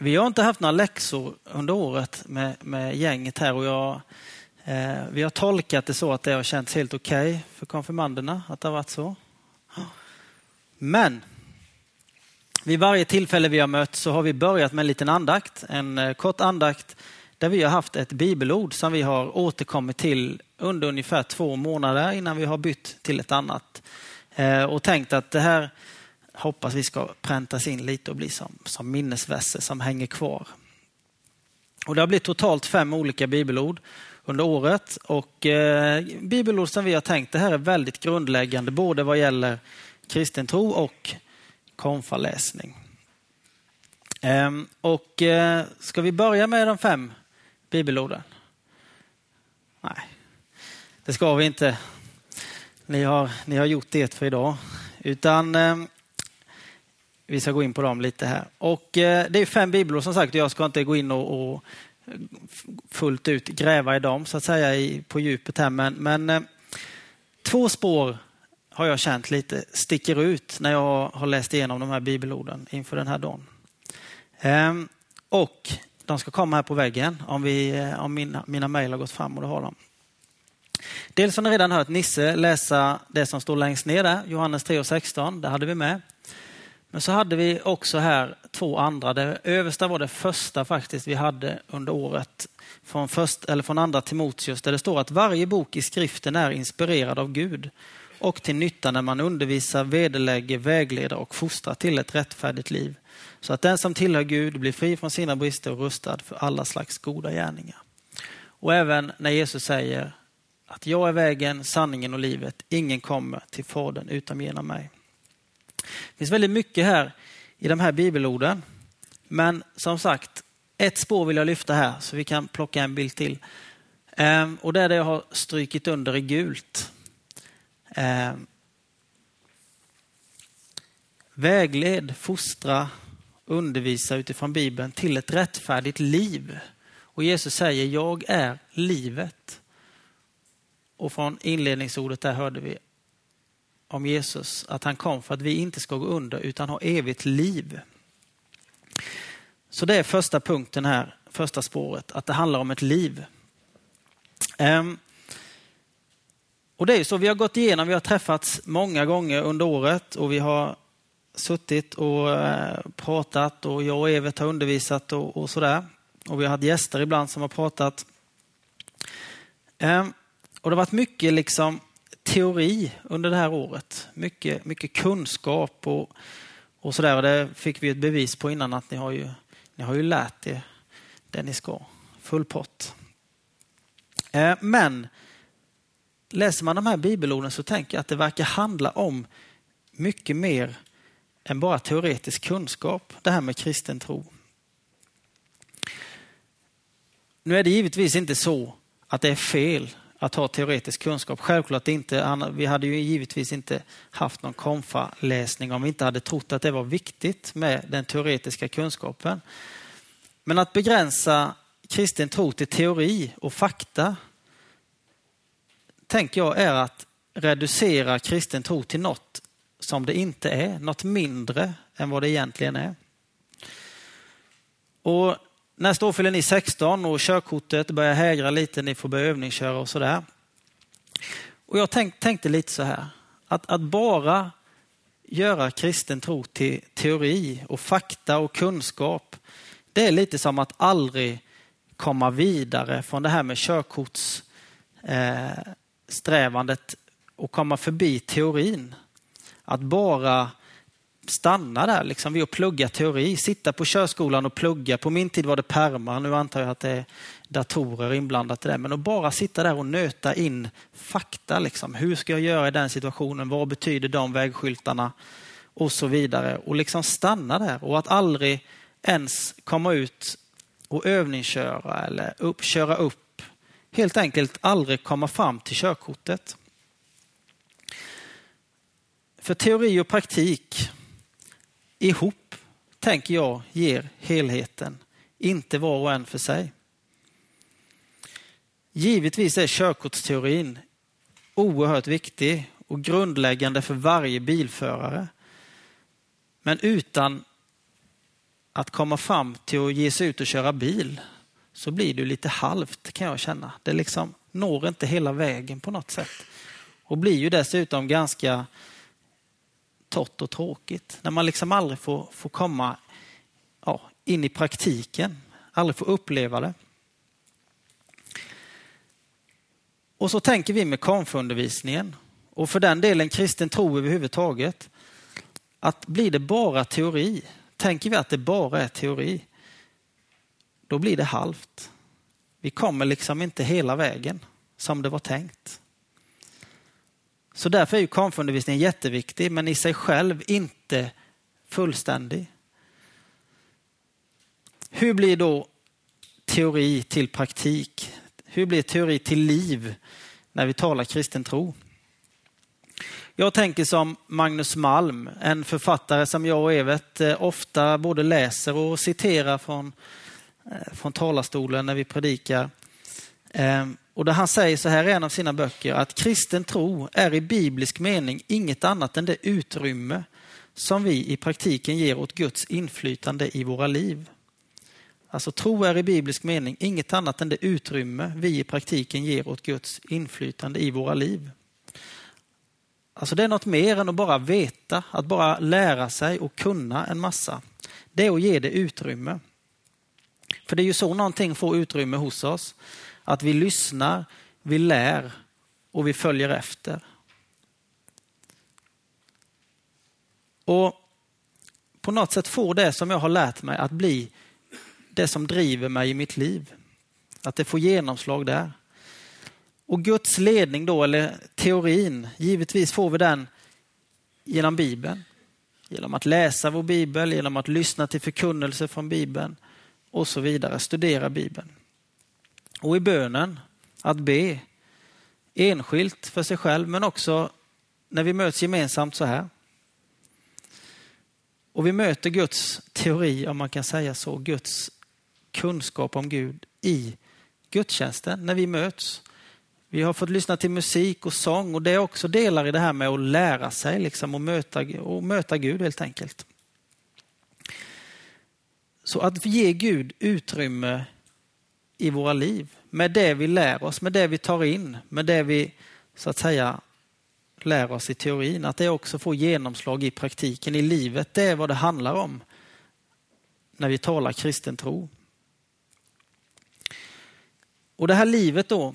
vi har inte haft några läxor under året med, med gänget här och jag, eh, vi har tolkat det så att det har känts helt okej okay för konfirmanderna att det har varit så. Men vid varje tillfälle vi har mött så har vi börjat med en liten andakt, en eh, kort andakt där vi har haft ett bibelord som vi har återkommit till under ungefär två månader innan vi har bytt till ett annat. Eh, och tänkt att det här hoppas vi ska präntas in lite och bli som, som minnesverser som hänger kvar. Och det har blivit totalt fem olika bibelord under året och eh, bibelord som vi har tänkt, det här är väldigt grundläggande både vad gäller kristen tro och konfaläsning. Eh, och eh, ska vi börja med de fem bibelorden? Nej, det ska vi inte. Ni har, ni har gjort det för idag. Utan eh, vi ska gå in på dem lite här. Och eh, det är fem bibelord som sagt. Jag ska inte gå in och, och fullt ut gräva i dem så att säga i, på djupet här. Men, men eh, två spår har jag känt lite sticker ut när jag har läst igenom de här bibelorden inför den här dagen. Ehm, och de ska komma här på väggen om, vi, eh, om mina, mina mejl har gått fram och det har de. Dels har ni redan hört Nisse läsa det som står längst ner där, Johannes 3 och 16. Det hade vi med. Men så hade vi också här två andra. Det översta var det första faktiskt vi hade under året från, först, eller från andra Timoteus där det står att varje bok i skriften är inspirerad av Gud och till nytta när man undervisar, vederlägger, vägleder och fostrar till ett rättfärdigt liv. Så att den som tillhör Gud blir fri från sina brister och rustad för alla slags goda gärningar. Och även när Jesus säger att jag är vägen, sanningen och livet. Ingen kommer till Fadern utan genom mig. Det finns väldigt mycket här i de här bibelorden. Men som sagt, ett spår vill jag lyfta här så vi kan plocka en bild till. Ehm, och det är det jag har strykit under i gult. Ehm, vägled, fostra, undervisa utifrån Bibeln till ett rättfärdigt liv. Och Jesus säger, jag är livet. Och från inledningsordet där hörde vi om Jesus, att han kom för att vi inte ska gå under utan ha evigt liv. Så det är första punkten här, första spåret, att det handlar om ett liv. Ehm, och det är så, vi har gått igenom, vi har träffats många gånger under året och vi har suttit och eh, pratat och jag och Evert har undervisat och, och sådär. Och vi har haft gäster ibland som har pratat. Ehm, och det har varit mycket liksom teori under det här året. Mycket, mycket kunskap och, och sådär. Och det fick vi ett bevis på innan att ni har ju, ni har ju lärt er det ni ska. Full pott. Eh, men läser man de här bibelorden så tänker jag att det verkar handla om mycket mer än bara teoretisk kunskap, det här med kristen tro. Nu är det givetvis inte så att det är fel att ha teoretisk kunskap. Självklart inte. Vi hade ju givetvis inte haft någon konfa-läsning om vi inte hade trott att det var viktigt med den teoretiska kunskapen. Men att begränsa kristen tro till teori och fakta tänker jag är att reducera kristen tro till något som det inte är, något mindre än vad det egentligen är. Och Nästa år fyller ni 16 och körkortet börjar hägra lite, ni får börja övningsköra och sådär. Och jag tänk, tänkte lite så här, att, att bara göra kristen tro till teori och fakta och kunskap, det är lite som att aldrig komma vidare från det här med körkortssträvandet eh, och komma förbi teorin. Att bara stanna där liksom vid att plugga teori, sitta på körskolan och plugga. På min tid var det permar, nu antar jag att det är datorer inblandat i det. Men att bara sitta där och nöta in fakta. Liksom. Hur ska jag göra i den situationen? Vad betyder de vägskyltarna? Och så vidare. Och liksom stanna där och att aldrig ens komma ut och övningsköra eller upp, köra upp. Helt enkelt aldrig komma fram till körkortet. För teori och praktik ihop, tänker jag, ger helheten, inte var och en för sig. Givetvis är körkortsteorin oerhört viktig och grundläggande för varje bilförare. Men utan att komma fram till att ge sig ut och köra bil så blir det lite halvt kan jag känna. Det liksom når inte hela vägen på något sätt. Och blir ju dessutom ganska torrt och tråkigt. När man liksom aldrig får, får komma ja, in i praktiken, aldrig får uppleva det. Och så tänker vi med konfundervisningen och för den delen kristen tro överhuvudtaget. Att blir det bara teori, tänker vi att det bara är teori, då blir det halvt. Vi kommer liksom inte hela vägen som det var tänkt. Så därför är ju konfundervisningen jätteviktig, men i sig själv inte fullständig. Hur blir då teori till praktik? Hur blir teori till liv när vi talar kristen tro? Jag tänker som Magnus Malm, en författare som jag och Evert eh, ofta både läser och citerar från, eh, från talarstolen när vi predikar. Ehm, och där han säger så här i en av sina böcker att kristen tro är i biblisk mening inget annat än det utrymme som vi i praktiken ger åt Guds inflytande i våra liv. Alltså tro är i biblisk mening inget annat än det utrymme vi i praktiken ger åt Guds inflytande i våra liv. Alltså det är något mer än att bara veta, att bara lära sig och kunna en massa. Det är att ge det utrymme. För det är ju så någonting får utrymme hos oss. Att vi lyssnar, vi lär och vi följer efter. Och på något sätt får det som jag har lärt mig att bli det som driver mig i mitt liv. Att det får genomslag där. Och Guds ledning då, eller teorin, givetvis får vi den genom Bibeln. Genom att läsa vår Bibel, genom att lyssna till förkunnelse från Bibeln och så vidare. Studera Bibeln. Och i bönen, att be enskilt för sig själv men också när vi möts gemensamt så här. Och vi möter Guds teori, om man kan säga så, Guds kunskap om Gud i gudstjänsten när vi möts. Vi har fått lyssna till musik och sång och det är också delar i det här med att lära sig liksom, och, möta, och möta Gud helt enkelt. Så att ge Gud utrymme i våra liv med det vi lär oss, med det vi tar in, med det vi så att säga lär oss i teorin, att det också får genomslag i praktiken, i livet. Det är vad det handlar om när vi talar kristen tro. Och det här livet då,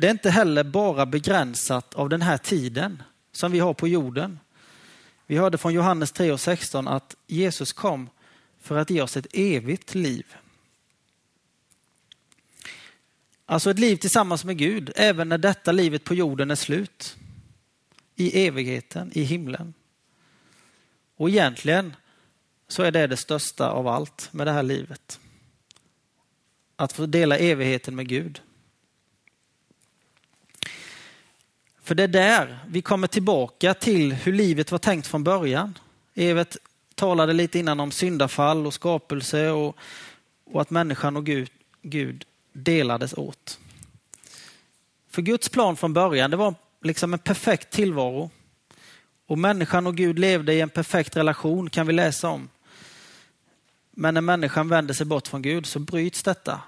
det är inte heller bara begränsat av den här tiden som vi har på jorden. Vi hörde från Johannes 3 och 16 att Jesus kom för att ge oss ett evigt liv. Alltså ett liv tillsammans med Gud, även när detta livet på jorden är slut. I evigheten, i himlen. Och egentligen så är det det största av allt med det här livet. Att få dela evigheten med Gud. För det är där vi kommer tillbaka till hur livet var tänkt från början. Evert talade lite innan om syndafall och skapelse och, och att människan och Gud, Gud delades åt. För Guds plan från början, det var liksom en perfekt tillvaro. Och människan och Gud levde i en perfekt relation kan vi läsa om. Men när människan vänder sig bort från Gud så bryts detta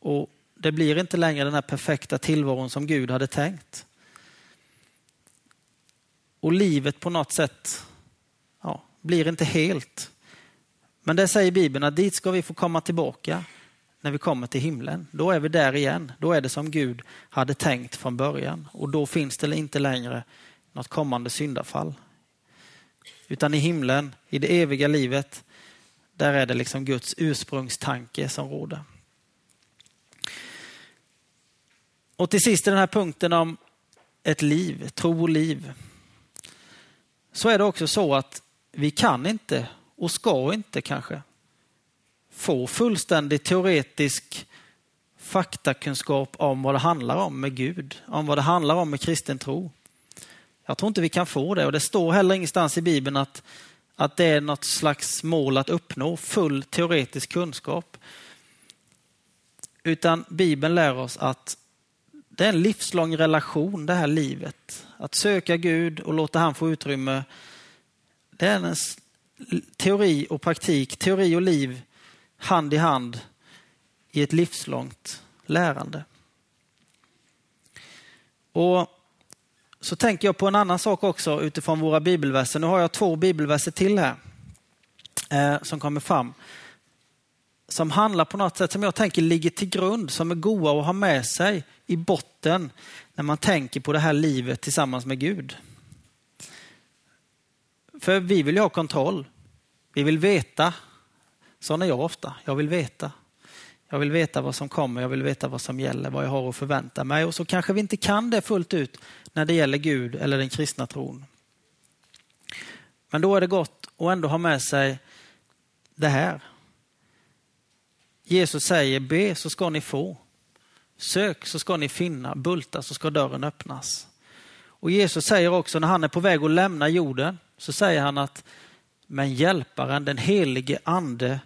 och det blir inte längre den här perfekta tillvaron som Gud hade tänkt. Och livet på något sätt ja, blir inte helt. Men det säger Bibeln att dit ska vi få komma tillbaka när vi kommer till himlen. Då är vi där igen. Då är det som Gud hade tänkt från början och då finns det inte längre något kommande syndafall. Utan i himlen, i det eviga livet, där är det liksom Guds ursprungstanke som råder. Och till sist i den här punkten om ett liv, tro och liv. Så är det också så att vi kan inte och ska inte kanske få fullständig teoretisk faktakunskap om vad det handlar om med Gud, om vad det handlar om med kristen tro. Jag tror inte vi kan få det och det står heller ingenstans i Bibeln att, att det är något slags mål att uppnå full teoretisk kunskap. Utan Bibeln lär oss att det är en livslång relation det här livet. Att söka Gud och låta han få utrymme. Det är en teori och praktik, teori och liv hand i hand i ett livslångt lärande. Och så tänker jag på en annan sak också utifrån våra bibelverser. Nu har jag två bibelverser till här eh, som kommer fram. Som handlar på något sätt som jag tänker ligger till grund, som är goda att ha med sig i botten när man tänker på det här livet tillsammans med Gud. För vi vill ju ha kontroll. Vi vill veta. Sån är jag ofta. Jag vill veta. Jag vill veta vad som kommer, jag vill veta vad som gäller, vad jag har att förvänta mig. Och så kanske vi inte kan det fullt ut när det gäller Gud eller den kristna tron. Men då är det gott att ändå ha med sig det här. Jesus säger be så ska ni få. Sök så ska ni finna, bulta så ska dörren öppnas. Och Jesus säger också när han är på väg att lämna jorden så säger han att men hjälparen, den helige ande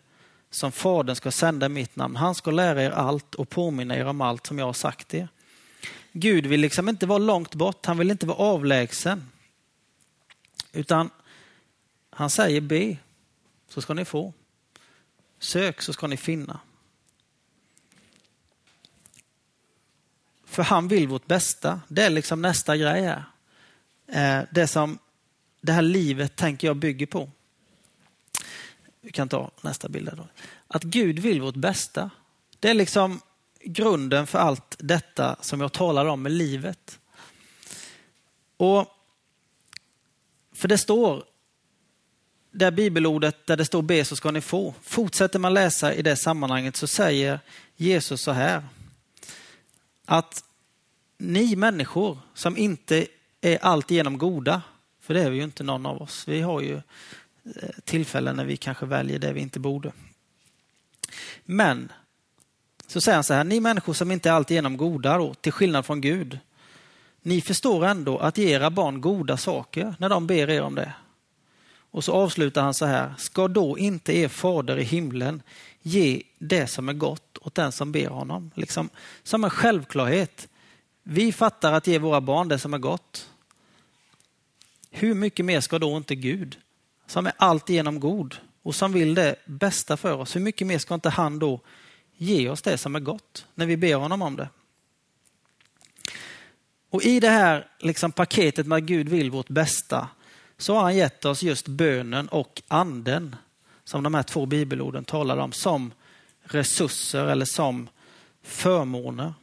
som Fadern ska sända i mitt namn, han ska lära er allt och påminna er om allt som jag har sagt er. Gud vill liksom inte vara långt bort, han vill inte vara avlägsen. Utan han säger be, så ska ni få. Sök så ska ni finna. För han vill vårt bästa. Det är liksom nästa grej här. Eh, det som det här livet tänker jag bygger på. Vi kan ta nästa bild. Då. Att Gud vill vårt bästa. Det är liksom grunden för allt detta som jag talar om med livet. Och För det står, det bibelordet där det står be så ska ni få. Fortsätter man läsa i det sammanhanget så säger Jesus så här. Att ni människor som inte är alltigenom goda, för det är vi ju inte någon av oss. Vi har ju Eh, tillfällen när vi kanske väljer det vi inte borde. Men så säger han så här, ni människor som inte alltid är genom goda då, till skillnad från Gud. Ni förstår ändå att ge era barn goda saker när de ber er om det. Och så avslutar han så här, ska då inte er fader i himlen ge det som är gott åt den som ber honom? Liksom, som en självklarhet. Vi fattar att ge våra barn det som är gott. Hur mycket mer ska då inte Gud som är alltigenom god och som vill det bästa för oss, hur mycket mer ska inte han då ge oss det som är gott när vi ber honom om det? Och i det här liksom paketet med att Gud vill vårt bästa så har han gett oss just bönen och anden som de här två bibelorden talar om som resurser eller som förmåner.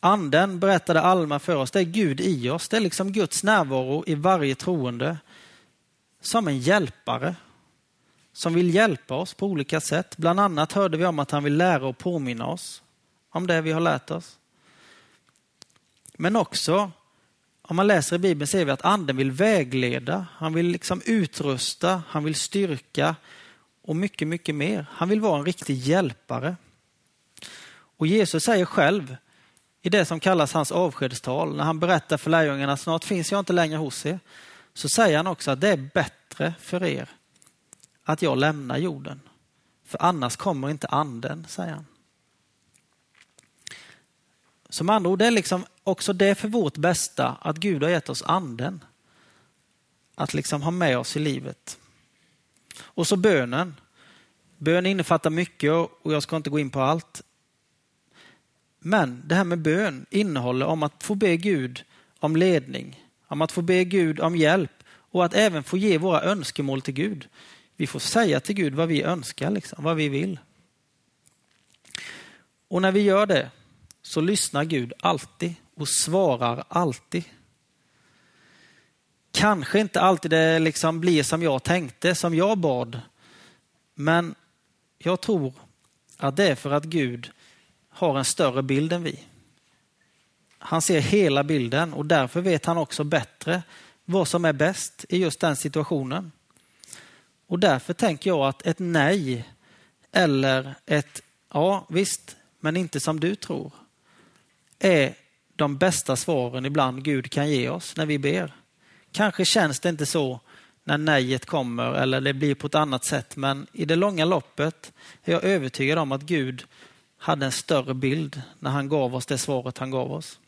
Anden berättade Alma för oss, det är Gud i oss. Det är liksom Guds närvaro i varje troende som en hjälpare som vill hjälpa oss på olika sätt. Bland annat hörde vi om att han vill lära och påminna oss om det vi har lärt oss. Men också, om man läser i Bibeln ser vi att anden vill vägleda, han vill liksom utrusta, han vill styrka och mycket, mycket mer. Han vill vara en riktig hjälpare. Och Jesus säger själv i det som kallas hans avskedstal, när han berättar för lärjungarna, snart finns jag inte längre hos er, så säger han också att det är bättre för er att jag lämnar jorden. För annars kommer inte anden, säger han. Som andra ord, det är liksom också det för vårt bästa att Gud har gett oss anden. Att liksom ha med oss i livet. Och så bönen. Bön innefattar mycket och jag ska inte gå in på allt. Men det här med bön innehåller om att få be Gud om ledning, om att få be Gud om hjälp och att även få ge våra önskemål till Gud. Vi får säga till Gud vad vi önskar, liksom, vad vi vill. Och när vi gör det så lyssnar Gud alltid och svarar alltid. Kanske inte alltid det liksom blir som jag tänkte, som jag bad. Men jag tror att det är för att Gud har en större bild än vi. Han ser hela bilden och därför vet han också bättre vad som är bäst i just den situationen. Och därför tänker jag att ett nej eller ett ja visst, men inte som du tror är de bästa svaren ibland Gud kan ge oss när vi ber. Kanske känns det inte så när nejet kommer eller det blir på ett annat sätt, men i det långa loppet är jag övertygad om att Gud hade en större bild när han gav oss det svaret han gav oss.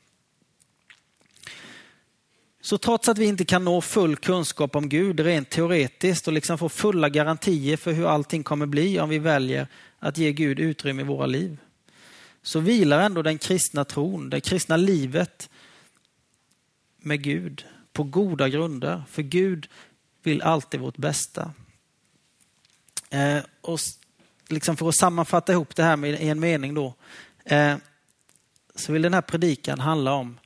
Så trots att vi inte kan nå full kunskap om Gud rent teoretiskt och liksom få fulla garantier för hur allting kommer bli om vi väljer att ge Gud utrymme i våra liv, så vilar ändå den kristna tron, det kristna livet med Gud på goda grunder. För Gud vill alltid vårt bästa. Eh, och liksom för att sammanfatta ihop det här med, i en mening då, eh, så vill den här predikan handla om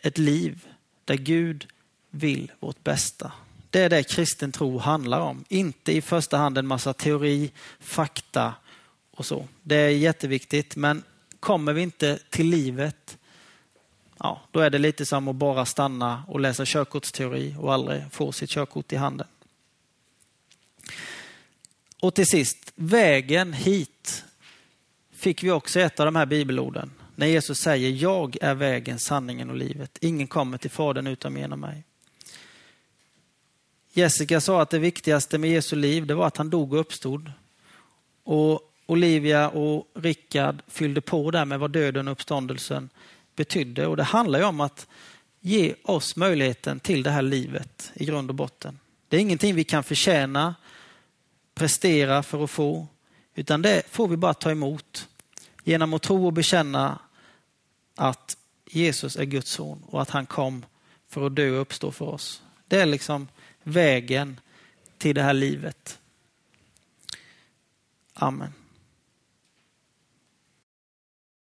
ett liv där Gud vill vårt bästa. Det är det kristen tro handlar om. Inte i första hand en massa teori, fakta och så. Det är jätteviktigt, men kommer vi inte till livet, ja, då är det lite som att bara stanna och läsa körkortsteori och aldrig få sitt körkort i handen. Och till sist, vägen hit fick vi också ett av de här bibelorden. När Jesus säger jag är vägen, sanningen och livet. Ingen kommer till Fadern utom genom mig. Jessica sa att det viktigaste med Jesu liv det var att han dog och uppstod. Och Olivia och Rickard fyllde på där med vad döden och uppståndelsen betydde. Och det handlar ju om att ge oss möjligheten till det här livet i grund och botten. Det är ingenting vi kan förtjäna, prestera för att få, utan det får vi bara ta emot genom att tro och bekänna att Jesus är Guds son och att han kom för att dö och uppstå för oss. Det är liksom vägen till det här livet. Amen.